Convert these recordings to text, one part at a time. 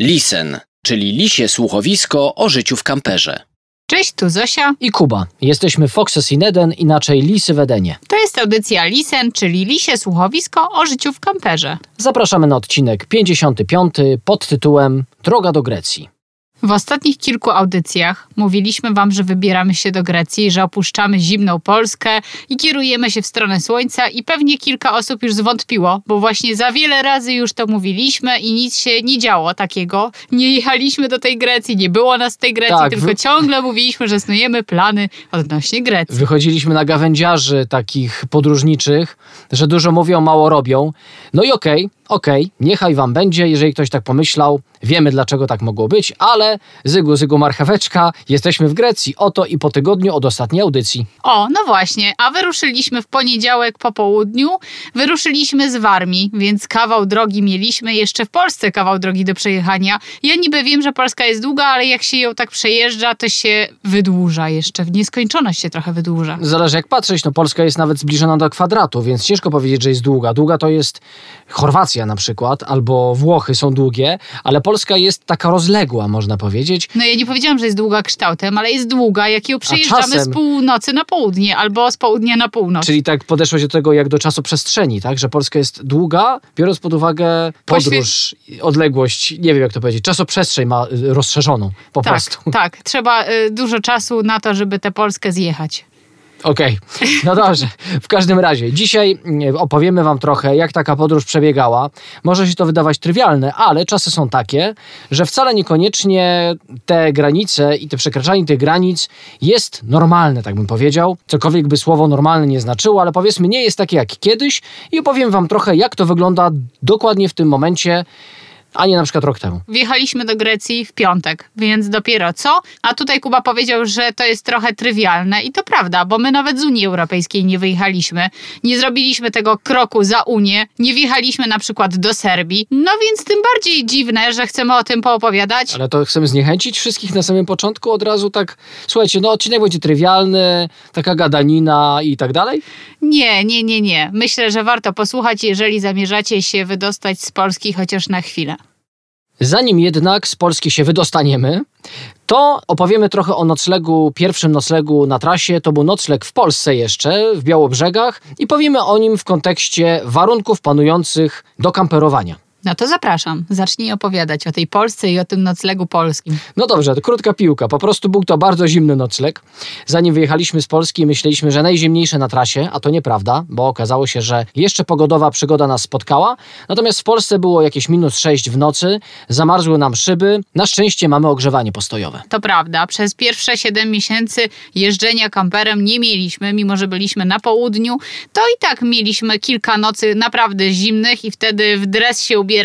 Lisen, czyli lisie słuchowisko o życiu w kamperze. Cześć, tu Zosia. i Kuba. Jesteśmy Foxes in Eden, inaczej Lisy w Edenie. To jest audycja Lisen, czyli lisie słuchowisko o życiu w kamperze. Zapraszamy na odcinek 55 pod tytułem Droga do Grecji. W ostatnich kilku audycjach mówiliśmy Wam, że wybieramy się do Grecji, że opuszczamy zimną Polskę i kierujemy się w stronę słońca i pewnie kilka osób już zwątpiło, bo właśnie za wiele razy już to mówiliśmy i nic się nie działo takiego. Nie jechaliśmy do tej Grecji, nie było nas w tej Grecji, Tak, tylko wy- ciągle mówiliśmy, że snujemy plany odnośnie Grecji. Wychodziliśmy na gawędziarzy takich podróżniczych, że dużo mówią, mało robią. No i okej, okej, niechaj wam będzie, jeżeli ktoś tak pomyślał. Wiemy, dlaczego tak mogło być, ale zygu, zygu, marcheweczka, jesteśmy w Grecji. Oto i po tygodniu od ostatniej audycji. O, no właśnie, a wyruszyliśmy w poniedziałek po południu, wyruszyliśmy z Warmii, więc kawał drogi mieliśmy, jeszcze w Polsce kawał drogi do przejechania. Ja niby wiem, że Polska jest długa, ale jak się ją tak przejeżdża, to się wydłuża jeszcze, w nieskończoność się trochę wydłuża. Zależy jak patrzeć, no Polska jest nawet zbliżona do kwadratu, więc ciężko powiedzieć, że jest długa. Długa to jest Chorwacja na przykład, albo Włochy są długie, ale Polska jest taka rozległa, można powiedzieć. No ja nie powiedziałam, że jest długa kształtem, ale jest długa, jak ją przejeżdżamy czasem- z północy na południe, albo z południa na północ. Czyli tak podeszło się do tego jak do czasu przestrzeni, tak? Że Polska jest długa, biorąc pod uwagę podróż, odległość, nie wiem jak to powiedzieć, czasoprzestrzeń ma y, rozszerzoną po tak, prostu. tak, trzeba y, dużo czasu na to, żeby tę Polskę zjechać. Okej, no dobrze. W każdym razie, dzisiaj opowiemy Wam trochę, jak taka podróż przebiegała. Może się to wydawać trywialne, ale czasy są takie, że wcale niekoniecznie te granice i te przekraczanie tych granic jest normalne, tak bym powiedział. Cokolwiek by słowo normalne nie znaczyło, ale powiedzmy, nie jest takie jak kiedyś i opowiem Wam trochę, jak to wygląda dokładnie w tym momencie, a nie na przykład rok temu. Wjechaliśmy do Grecji w piątek, więc dopiero co? A tutaj Kuba powiedział, że to jest trochę trywialne i to prawda, bo my nawet z Unii Europejskiej nie wyjechaliśmy. Nie zrobiliśmy tego kroku za Unię, nie wjechaliśmy na przykład do Serbii. No więc tym bardziej dziwne, że chcemy o tym poopowiadać. Ale to chcemy zniechęcić wszystkich na samym początku od razu tak, słuchajcie, no odcinek będzie trywialny, taka gadanina i tak dalej. Nie, nie, nie, nie. Myślę, że warto posłuchać, jeżeli zamierzacie się wydostać z Polski chociaż na chwilę. Zanim jednak z Polski się wydostaniemy, to opowiemy trochę o noclegu, pierwszym noclegu na trasie. To był nocleg w Polsce jeszcze, w Białobrzegach i powiemy o nim w kontekście warunków panujących do kamperowania. No to zapraszam. Zacznij opowiadać o tej Polsce i o tym noclegu polskim. No dobrze, to krótka piłka. Po prostu był to bardzo zimny nocleg. Zanim wyjechaliśmy z Polski, myśleliśmy, że najzimniejsze na trasie, a to nieprawda, bo okazało się, że jeszcze pogodowa przygoda nas spotkała. Natomiast w Polsce było jakieś minus 6 w nocy, zamarzły nam szyby. Na szczęście mamy ogrzewanie postojowe. To prawda, przez pierwsze 7 miesięcy jeżdżenia kamperem nie mieliśmy, mimo że byliśmy na południu, to i tak mieliśmy kilka nocy naprawdę zimnych i wtedy w dres się ubieraliśmy,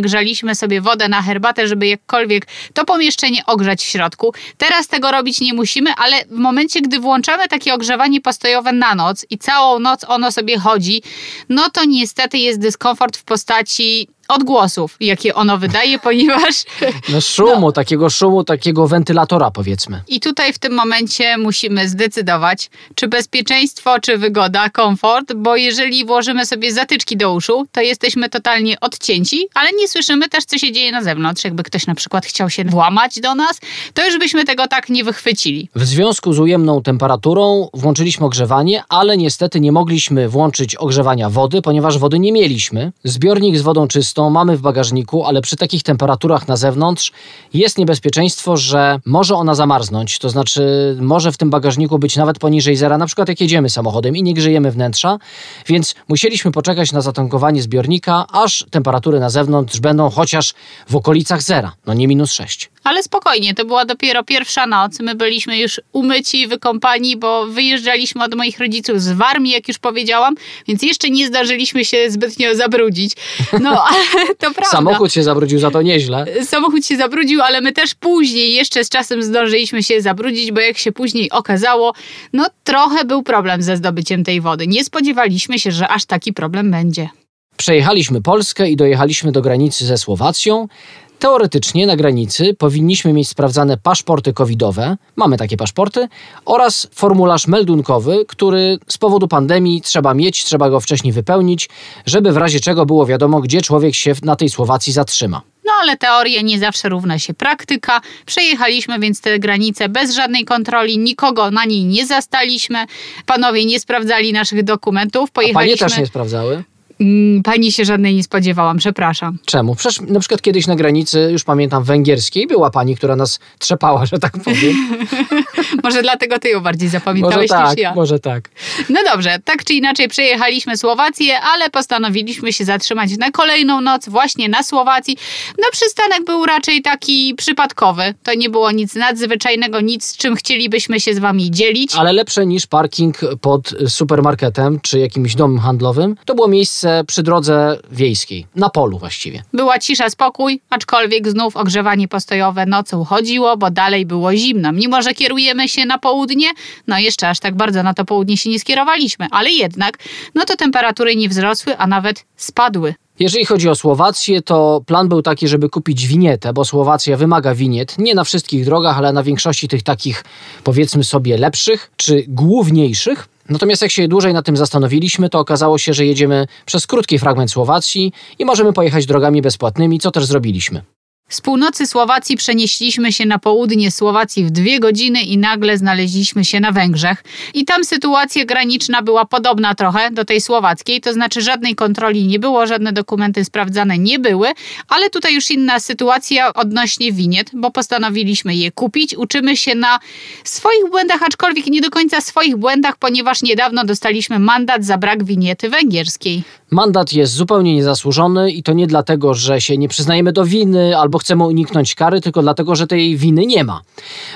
grzaliśmy sobie wodę na herbatę, żeby jakkolwiek to pomieszczenie ogrzać w środku. Teraz tego robić nie musimy, ale w momencie, gdy włączamy takie ogrzewanie postojowe na noc i całą noc ono sobie chodzi, no to niestety jest dyskomfort w postaci odgłosów, jakie ono wydaje, ponieważ No szumu, takiego szumu, takiego wentylatora powiedzmy. I tutaj w tym momencie musimy zdecydować, czy bezpieczeństwo, czy wygoda, komfort, bo jeżeli włożymy sobie zatyczki do uszu, to jesteśmy totalnie odcięci, ale nie słyszymy też, co się dzieje na zewnątrz. Jakby ktoś na przykład chciał się włamać do nas, to już byśmy tego tak nie wychwycili. W związku z ujemną temperaturą włączyliśmy ogrzewanie, ale niestety nie mogliśmy włączyć ogrzewania wody, ponieważ wody nie mieliśmy. Zbiornik z wodą czystą mamy w bagażniku, ale przy takich temperaturach na zewnątrz jest niebezpieczeństwo, że może ona zamarznąć. To znaczy, może w tym bagażniku być nawet poniżej zera, na przykład jak jedziemy samochodem i nie grzejemy wnętrza, więc musieliśmy poczekać na zatankowanie zbiornika, aż temperatury na zewnątrz będą chociaż w okolicach zera, no nie minus 6. Ale spokojnie, to była dopiero pierwsza noc. My byliśmy już umyci, wykąpani, bo wyjeżdżaliśmy od moich rodziców z Warmii, jak już powiedziałam, więc jeszcze nie zdarzyliśmy się zbytnio zabrudzić. No, ale to prawda. Samochód się zabrudził za to nieźle. Samochód się zabrudził, ale my też później jeszcze z czasem zdążyliśmy się zabrudzić, bo jak się później okazało, no trochę był problem ze zdobyciem tej wody. Nie spodziewaliśmy się, że aż taki problem będzie. Przejechaliśmy Polskę i dojechaliśmy do granicy ze Słowacją. Teoretycznie na granicy powinniśmy mieć sprawdzane paszporty covidowe, mamy takie paszporty, oraz formularz meldunkowy, który z powodu pandemii trzeba mieć, trzeba go wcześniej wypełnić, żeby w razie czego było wiadomo, gdzie człowiek się na tej Słowacji zatrzyma. No ale teoria nie zawsze równa się praktyka. Przejechaliśmy więc te granice bez żadnej kontroli, nikogo na niej nie zastaliśmy. Panowie nie sprawdzali naszych dokumentów. A panie Pojechaliśmy. też nie sprawdzały? Mm, Pani się żadnej nie spodziewałam, przepraszam. Czemu? Przecież na przykład kiedyś na granicy, już pamiętam, węgierskiej była pani, która nas trzepała, że tak powiem. Może dlatego ty ją bardziej Może zapamiętałeś tak, niż ja. może tak. No dobrze, tak czy inaczej przejechaliśmy Słowację, ale postanowiliśmy się zatrzymać na kolejną noc właśnie na Słowacji. No przystanek był raczej taki przypadkowy. To nie było nic nadzwyczajnego, nic z czym chcielibyśmy się z wami dzielić. Ale lepsze niż parking pod supermarketem czy jakimś domem handlowym. To było miejsce przy drodze wiejskiej, na polu właściwie. Była cisza, spokój, aczkolwiek znów ogrzewanie postojowe nocą chodziło, bo dalej było zimno. Mimo, że kierujemy się na południe, no jeszcze aż tak bardzo na to południe się nie skierowaliśmy, ale jednak, no to temperatury nie wzrosły, a nawet spadły. Jeżeli chodzi o Słowację, to plan był taki, żeby kupić winietę, bo Słowacja wymaga winiet nie na wszystkich drogach, ale na większości tych takich, powiedzmy sobie, lepszych czy główniejszych. Natomiast jak się dłużej nad tym zastanowiliśmy, to okazało się, że jedziemy przez krótki fragment Słowacji i możemy pojechać drogami bezpłatnymi, co też zrobiliśmy. Z północy Słowacji przenieśliśmy się na południe Słowacji w dwie godziny i nagle znaleźliśmy się na Węgrzech. I tam sytuacja graniczna była podobna trochę do tej słowackiej, to znaczy żadnej kontroli nie było, żadne dokumenty sprawdzane nie były, ale tutaj już inna sytuacja odnośnie winiet, bo postanowiliśmy je kupić. Uczymy się na swoich błędach, aczkolwiek nie do końca swoich błędach, ponieważ niedawno dostaliśmy mandat za brak winiety węgierskiej. Mandat jest zupełnie niezasłużony i to nie dlatego, że się nie przyznajemy do winy albo chcemy uniknąć kary, tylko dlatego, że tej winy nie ma.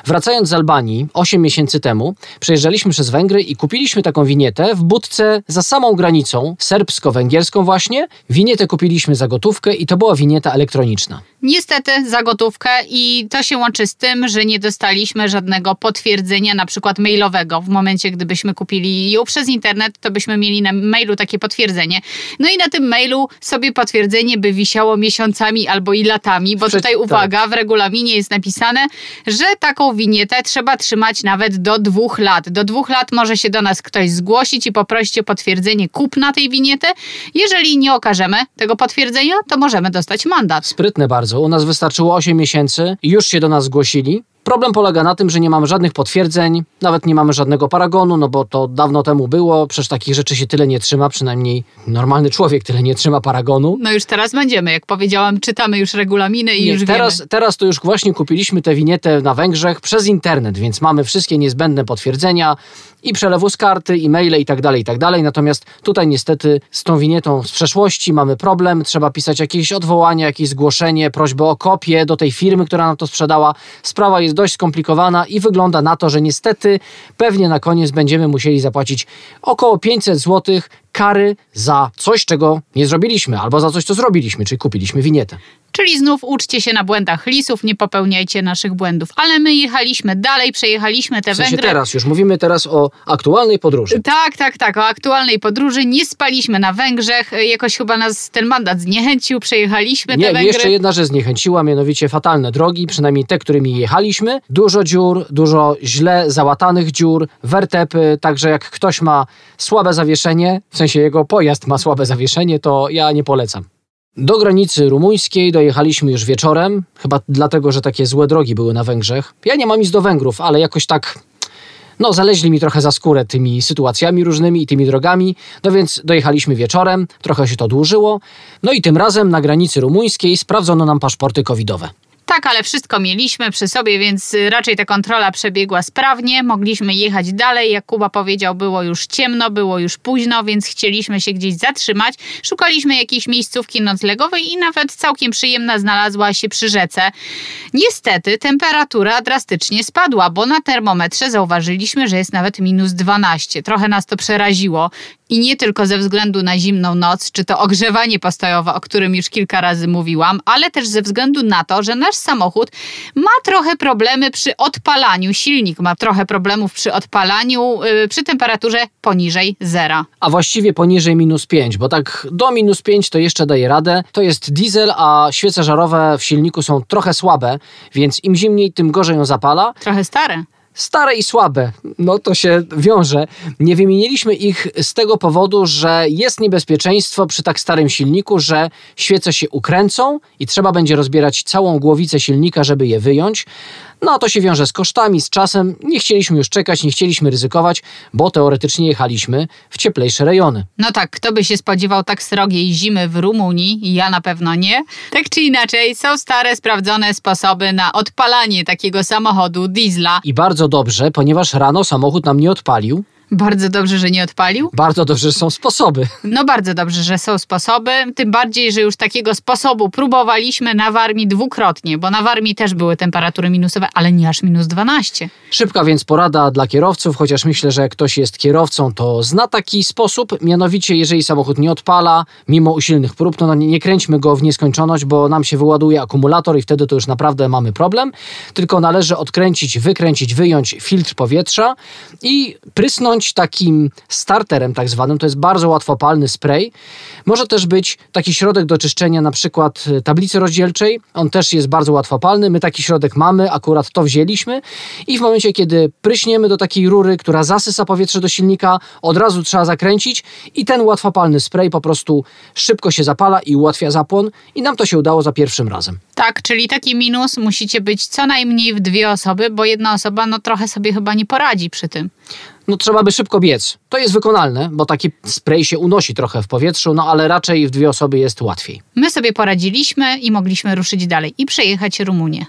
Wracając z Albanii 8 miesięcy temu, przejeżdżaliśmy przez Węgry i kupiliśmy taką winietę w budce za samą granicą, serbsko-węgierską właśnie. Winietę kupiliśmy za gotówkę i to była winieta elektroniczna. Niestety za gotówkę i to się łączy z tym, że nie dostaliśmy żadnego potwierdzenia, na przykład mailowego. W momencie, gdybyśmy kupili ją przez internet, to byśmy mieli na mailu takie potwierdzenie. No i na tym mailu sobie potwierdzenie by wisiało miesiącami albo i latami, bo Prze- tutaj uwaga, w regulaminie jest napisane, że taką winietę trzeba trzymać nawet do dwóch lat. Do dwóch lat może się do nas ktoś zgłosić i poprosić o potwierdzenie kupna tej winiety. Jeżeli nie okażemy tego potwierdzenia, to możemy dostać mandat. Sprytne bardzo. U nas wystarczyło 8 miesięcy i już się do nas zgłosili. Problem polega na tym, że nie mamy żadnych potwierdzeń, nawet nie mamy żadnego paragonu, no bo to dawno temu było, przecież takich rzeczy się tyle nie trzyma, przynajmniej normalny człowiek tyle nie trzyma paragonu. No już teraz będziemy, jak powiedziałam, czytamy już regulaminy i Nie, już teraz, wiemy. teraz to już właśnie kupiliśmy tę winietę na Węgrzech przez internet, więc mamy wszystkie niezbędne potwierdzenia i przelewu z karty, i maile i tak dalej, i tak dalej. Natomiast tutaj niestety z tą winietą z przeszłości mamy problem. Trzeba pisać jakieś odwołanie, jakieś zgłoszenie, prośbę o kopię do tej firmy, która nam to sprzedała. Sprawa jest dość skomplikowana i wygląda na to, że niestety pewnie na koniec będziemy musieli zapłacić około 500 zł kary za coś, czego nie zrobiliśmy, albo za coś, co zrobiliśmy, czyli kupiliśmy winietę. Czyli znów uczcie się na błędach lisów, nie popełniajcie naszych błędów. Ale my jechaliśmy dalej, przejechaliśmy te W sensie Węgry. teraz, już mówimy teraz o aktualnej podróży. Tak, tak, tak. O aktualnej podróży nie spaliśmy na Węgrzech. Jakoś chyba nas ten mandat zniechęcił. Przejechaliśmy te Nie, Węgry. jeszcze jedna rzecz zniechęciła, mianowicie fatalne drogi, przynajmniej te, którymi jechaliśmy. Dużo dziur, dużo źle załatanych dziur, wertepy, także jak ktoś ma słabe zawieszenie, w sensie jego pojazd ma słabe zawieszenie, to ja nie polecam. Do granicy rumuńskiej dojechaliśmy już wieczorem, chyba dlatego, że takie złe drogi były na Węgrzech. Ja nie mam nic do Węgrów, ale jakoś tak no, zaleźli mi trochę za skórę tymi sytuacjami różnymi i tymi drogami, no więc dojechaliśmy wieczorem, trochę się to dłużyło, no i tym razem na granicy rumuńskiej sprawdzono nam paszporty covidowe. Tak, ale wszystko mieliśmy przy sobie, więc y, raczej ta kontrola przebiegła sprawnie. Mogliśmy jechać dalej. Jak Kuba powiedział, było już ciemno, było już późno, więc chcieliśmy się gdzieś zatrzymać. Szukaliśmy jakiejś miejscówki noclegowej i nawet całkiem przyjemna znalazła się przy rzece. Niestety temperatura drastycznie spadła, bo na termometrze zauważyliśmy, że jest nawet minus 12. Trochę nas to przeraziło. I nie tylko ze względu na zimną noc, czy to ogrzewanie postojowe, o którym już kilka razy mówiłam, ale też ze względu na to, że nasz samochód ma trochę problemy przy odpalaniu. Silnik ma trochę problemów przy odpalaniu yy, przy temperaturze poniżej zera. A właściwie poniżej minus 5, bo tak do minus 5 to jeszcze daje radę. To jest diesel, a świece żarowe w silniku są trochę słabe, więc im zimniej, tym gorzej ją zapala. Trochę stare. Stare i słabe, no to się wiąże. Nie wymieniliśmy ich z tego powodu, że jest niebezpieczeństwo przy tak starym silniku, że świece się ukręcą i trzeba będzie rozbierać całą głowicę silnika, żeby je wyjąć. No to się wiąże z kosztami, z czasem. Nie chcieliśmy już czekać, nie chcieliśmy ryzykować, bo teoretycznie jechaliśmy w cieplejsze rejony. No tak, kto by się spodziewał tak srogiej zimy w Rumunii? Ja na pewno nie. Tak czy inaczej, są stare, sprawdzone sposoby na odpalanie takiego samochodu diesla. I bardzo dobrze, ponieważ rano samochód nam nie odpalił. Bardzo dobrze, że nie odpalił. Bardzo dobrze, że są sposoby. No bardzo dobrze, że są sposoby. Tym bardziej, że już takiego sposobu próbowaliśmy na Warmii dwukrotnie, bo na Warmii też były temperatury minusowe, ale nie aż minus 12. Szybka więc porada dla kierowców, chociaż myślę, że jak ktoś jest kierowcą, to zna taki sposób. Mianowicie, jeżeli samochód nie odpala, mimo usilnych prób, no nie, nie kręćmy go w nieskończoność, bo nam się wyładuje akumulator i wtedy to już naprawdę mamy problem. Tylko należy odkręcić, wykręcić, wyjąć filtr powietrza i prysnąć takim starterem tak zwanym, to jest bardzo łatwopalny spray. Może też być taki środek do czyszczenia na przykład y, tablicy rozdzielczej, on też jest bardzo łatwopalny, my taki środek mamy, akurat to wzięliśmy. I w momencie, kiedy pryśniemy do takiej rury, która zasysa powietrze do silnika, od razu trzeba zakręcić i ten łatwopalny spray po prostu szybko się zapala i ułatwia zapłon. I nam to się udało za pierwszym razem. Tak, czyli taki minus. Musicie być co najmniej w dwie osoby, bo jedna osoba no trochę sobie chyba nie poradzi przy tym no trzeba by szybko biec. To jest wykonalne, bo taki spray się unosi trochę w powietrzu, no ale raczej w dwie osoby jest łatwiej. My sobie poradziliśmy i mogliśmy ruszyć dalej i przejechać Rumunię.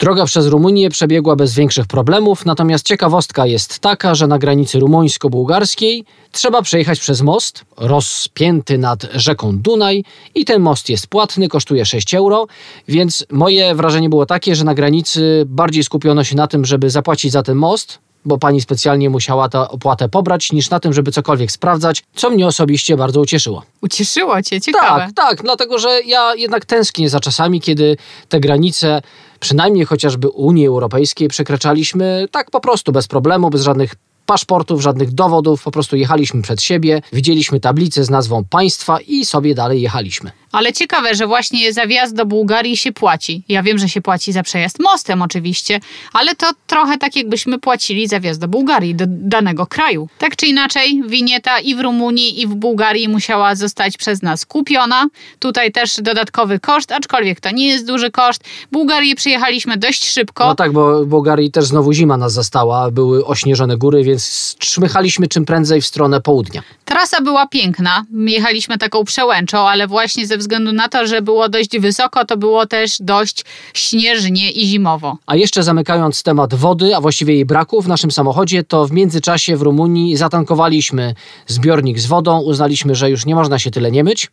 Droga przez Rumunię przebiegła bez większych problemów, natomiast ciekawostka jest taka, że na granicy rumuńsko-bułgarskiej trzeba przejechać przez most rozpięty nad rzeką Dunaj i ten most jest płatny, kosztuje 6 euro, więc moje wrażenie było takie, że na granicy bardziej skupiono się na tym, żeby zapłacić za ten most, bo pani specjalnie musiała tę opłatę pobrać, niż na tym, żeby cokolwiek sprawdzać, co mnie osobiście bardzo ucieszyło. Ucieszyło cię, ciekawe. Tak, tak, dlatego że ja jednak tęsknię za czasami, kiedy te granice, przynajmniej chociażby Unii Europejskiej, przekraczaliśmy tak po prostu, bez problemu, bez żadnych paszportów, żadnych dowodów, po prostu jechaliśmy przed siebie, widzieliśmy tablicę z nazwą państwa i sobie dalej jechaliśmy. Ale ciekawe, że właśnie za wjazd do Bułgarii się płaci. Ja wiem, że się płaci za przejazd mostem oczywiście, ale to trochę tak jakbyśmy płacili za wjazd do Bułgarii, do danego kraju. Tak czy inaczej, winieta i w Rumunii i w Bułgarii musiała zostać przez nas kupiona. Tutaj też dodatkowy koszt, aczkolwiek to nie jest duży koszt. Bułgarię przyjechaliśmy dość szybko. No tak, bo w Bułgarii też znowu zima nas zastała, były ośnieżone góry, więc czmychaliśmy czym prędzej w stronę południa. Trasa była piękna, jechaliśmy taką przełęczą, ale właśnie ze względu na to, że było dość wysoko, to było też dość śnieżnie i zimowo. A jeszcze zamykając temat wody, a właściwie jej braku w naszym samochodzie, to w międzyczasie w Rumunii zatankowaliśmy zbiornik z wodą, uznaliśmy, że już nie można się tyle nie myć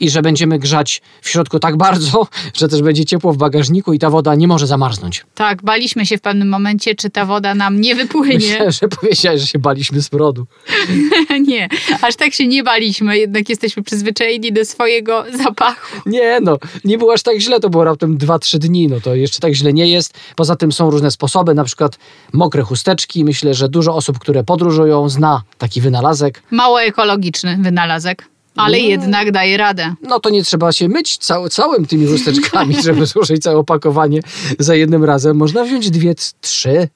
i że będziemy grzać w środku tak bardzo, że też będzie ciepło w bagażniku i ta woda nie może zamarznąć. Tak, baliśmy się w pewnym momencie, czy ta woda nam nie wypłynie. Myślę, że powiedziałeś, że się baliśmy z brodu. nie, aż tak się nie baliśmy, jednak jesteśmy przyzwyczajeni do swojego zapachu. Nie no, nie było aż tak źle, to było raptem 2-3 dni, no to jeszcze tak źle nie jest. Poza tym są różne sposoby, na przykład mokre chusteczki. Myślę, że dużo osób, które podróżują, zna taki wynalazek. Mało ekologiczny wynalazek. Ale no. jednak daje radę. No to nie trzeba się myć cał, całym tymi chusteczkami, żeby zużyć całe opakowanie za jednym razem. Można wziąć dwie, trzy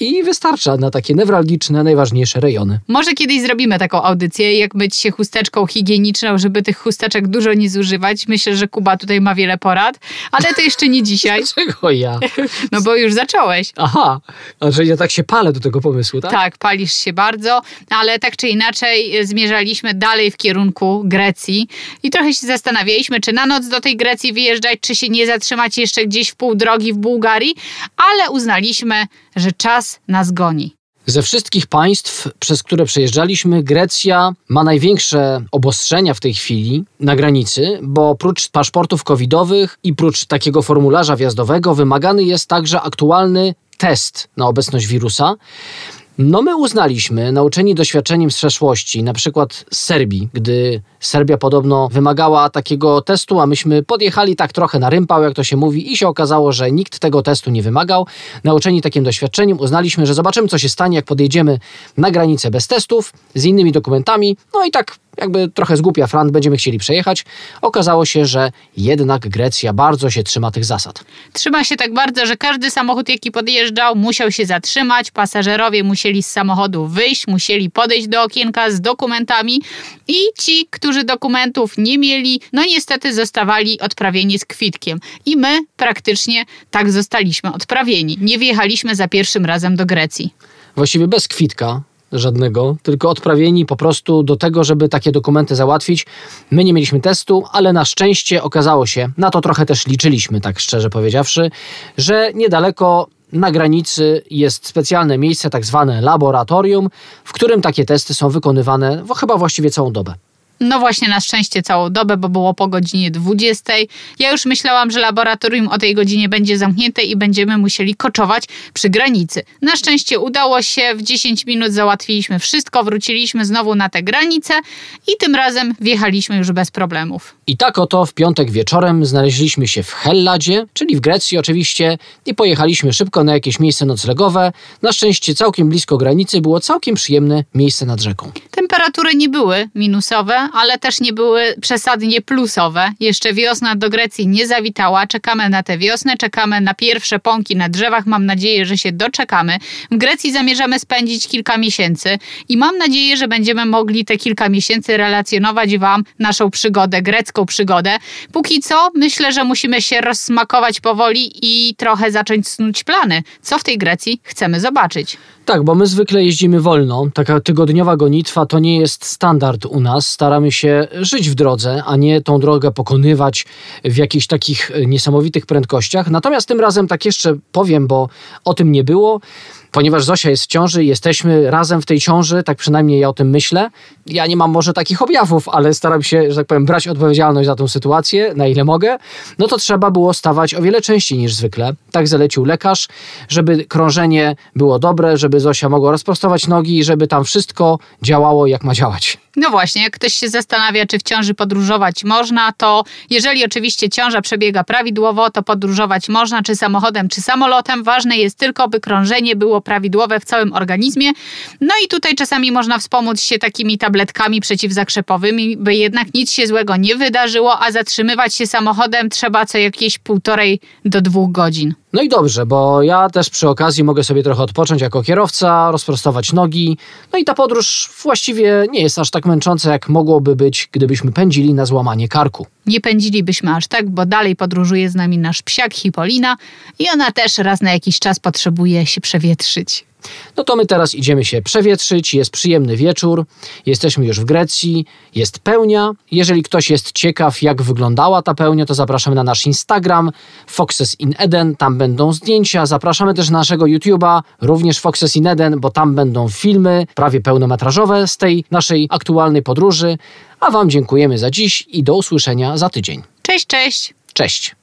i wystarcza na takie newralgiczne, najważniejsze rejony. Może kiedyś zrobimy taką audycję, jak być się chusteczką higieniczną, żeby tych chusteczek dużo nie zużywać. Myślę, że Kuba tutaj ma wiele porad, ale to jeszcze nie dzisiaj. Dlaczego ja? No bo już zacząłeś. Aha, a że ja tak się palę do tego pomysłu, tak? Tak, palisz się bardzo, ale tak czy inaczej e, zmierzaliśmy dalej w kierunku Grecji i trochę się zastanawialiśmy, czy na noc do tej Grecji wyjeżdżać, czy się nie zatrzymać jeszcze gdzieś w pół drogi w Bułgarii, ale uznaliśmy, że czas nas goni. Ze wszystkich państw, przez które przejeżdżaliśmy, Grecja ma największe obostrzenia w tej chwili na granicy, bo prócz paszportów covidowych i prócz takiego formularza wjazdowego wymagany jest także aktualny test na obecność wirusa. No my uznaliśmy, nauczeni doświadczeniem z przeszłości, na przykład z Serbii, gdy Serbia podobno wymagała takiego testu, a myśmy podjechali tak trochę na rympał, jak to się mówi, i się okazało, że nikt tego testu nie wymagał. Nauczeni takim doświadczeniem uznaliśmy, że zobaczymy, co się stanie, jak podjedziemy na granicę bez testów, z innymi dokumentami, no i tak jakby trochę zgłupia frant, będziemy chcieli przejechać. Okazało się, że jednak Grecja bardzo się trzyma tych zasad. Trzyma się tak bardzo, że każdy samochód, jaki podjeżdżał, musiał się zatrzymać. Pasażerowie musieli z samochodu wyjść, musieli podejść do okienka z dokumentami i ci, którzy dokumentów nie mieli, no niestety zostawali odprawieni z kwitkiem. I my praktycznie tak zostaliśmy odprawieni. Nie wjechaliśmy za pierwszym razem do Grecji. Właściwie bez kwitka, żadnego, tylko odprawieni po prostu do tego, żeby takie dokumenty załatwić. My nie mieliśmy testu, ale na szczęście okazało się, na to trochę też liczyliśmy, tak szczerze powiedziawszy, że niedaleko na granicy jest specjalne miejsce, tak zwane laboratorium, w którym takie testy są wykonywane chyba właściwie całą dobę. No właśnie, na szczęście całą dobę, bo było po godzinie 20. Ja już myślałam, że laboratorium o tej godzinie będzie zamknięte i będziemy musieli koczować przy granicy. Na szczęście udało się, w 10 minut załatwiliśmy wszystko, wróciliśmy znowu na tę granicę i tym razem wjechaliśmy już bez problemów. I tak oto w piątek wieczorem znaleźliśmy się w Helladzie, czyli w Grecji oczywiście, i pojechaliśmy szybko na jakieś miejsce noclegowe. Na szczęście całkiem blisko granicy było całkiem przyjemne miejsce nad rzeką. Temperatury nie były minusowe, ale też nie były przesadnie plusowe. Jeszcze wiosna do Grecji nie zawitała. Czekamy na tę wiosnę, czekamy na pierwsze pąki na drzewach. Mam nadzieję, że się doczekamy. W Grecji zamierzamy spędzić kilka miesięcy i mam nadzieję, że będziemy mogli te kilka miesięcy relacjonować Wam naszą przygodę, grecką przygodę. Póki co, myślę, że musimy się rozsmakować powoli i trochę zacząć snuć plany. Co w tej Grecji chcemy zobaczyć? Tak, bo my zwykle jeździmy wolno. Taka tygodniowa gonitwa to nie jest standard u nas. Staramy się żyć w drodze, a nie tą drogę pokonywać w jakichś takich niesamowitych prędkościach. Natomiast tym razem tak jeszcze powiem, bo o tym nie było ponieważ Zosia jest w ciąży, jesteśmy razem w tej ciąży, tak przynajmniej ja o tym myślę. Ja nie mam może takich objawów, ale staram się, że tak powiem, brać odpowiedzialność za tę sytuację, na ile mogę. No to trzeba było stawać o wiele częściej niż zwykle. Tak zalecił lekarz, żeby krążenie było dobre, żeby Zosia mogła rozprostować nogi i żeby tam wszystko działało jak ma działać. No właśnie, jak ktoś się zastanawia, czy w ciąży podróżować można, to jeżeli oczywiście ciąża przebiega prawidłowo, to podróżować można, czy samochodem, czy samolotem. Ważne jest tylko, by krążenie było prawidłowe w całym organizmie. No i tutaj czasami można wspomóc się takimi tabletkami przeciwzakrzepowymi, by jednak nic się złego nie wydarzyło, a zatrzymywać się samochodem trzeba co jakieś półtorej do dwóch godzin. No i dobrze, bo ja też przy okazji mogę sobie trochę odpocząć jako kierowca, rozprostować nogi. No i ta podróż właściwie nie jest aż tak męcząca, jak mogłoby być, gdybyśmy pędzili na złamanie karku. Nie pędzilibyśmy aż tak, bo dalej podróżuje z nami nasz psiak Hipolina i ona też raz na jakiś czas potrzebuje się przewietrzyć. No to my teraz idziemy się przewietrzyć, jest przyjemny wieczór, jesteśmy już w Grecji, jest pełnia. Jeżeli ktoś jest ciekaw, jak wyglądała ta pełnia, to zapraszamy na nasz Instagram Foxes in Eden, tam będą zdjęcia. Zapraszamy też na naszego YouTube'a, również Foxes in Eden, bo tam będą filmy prawie pełnometrażowe z tej naszej aktualnej podróży. A Wam dziękujemy za dziś i do usłyszenia za tydzień. Cześć, cześć! Cześć!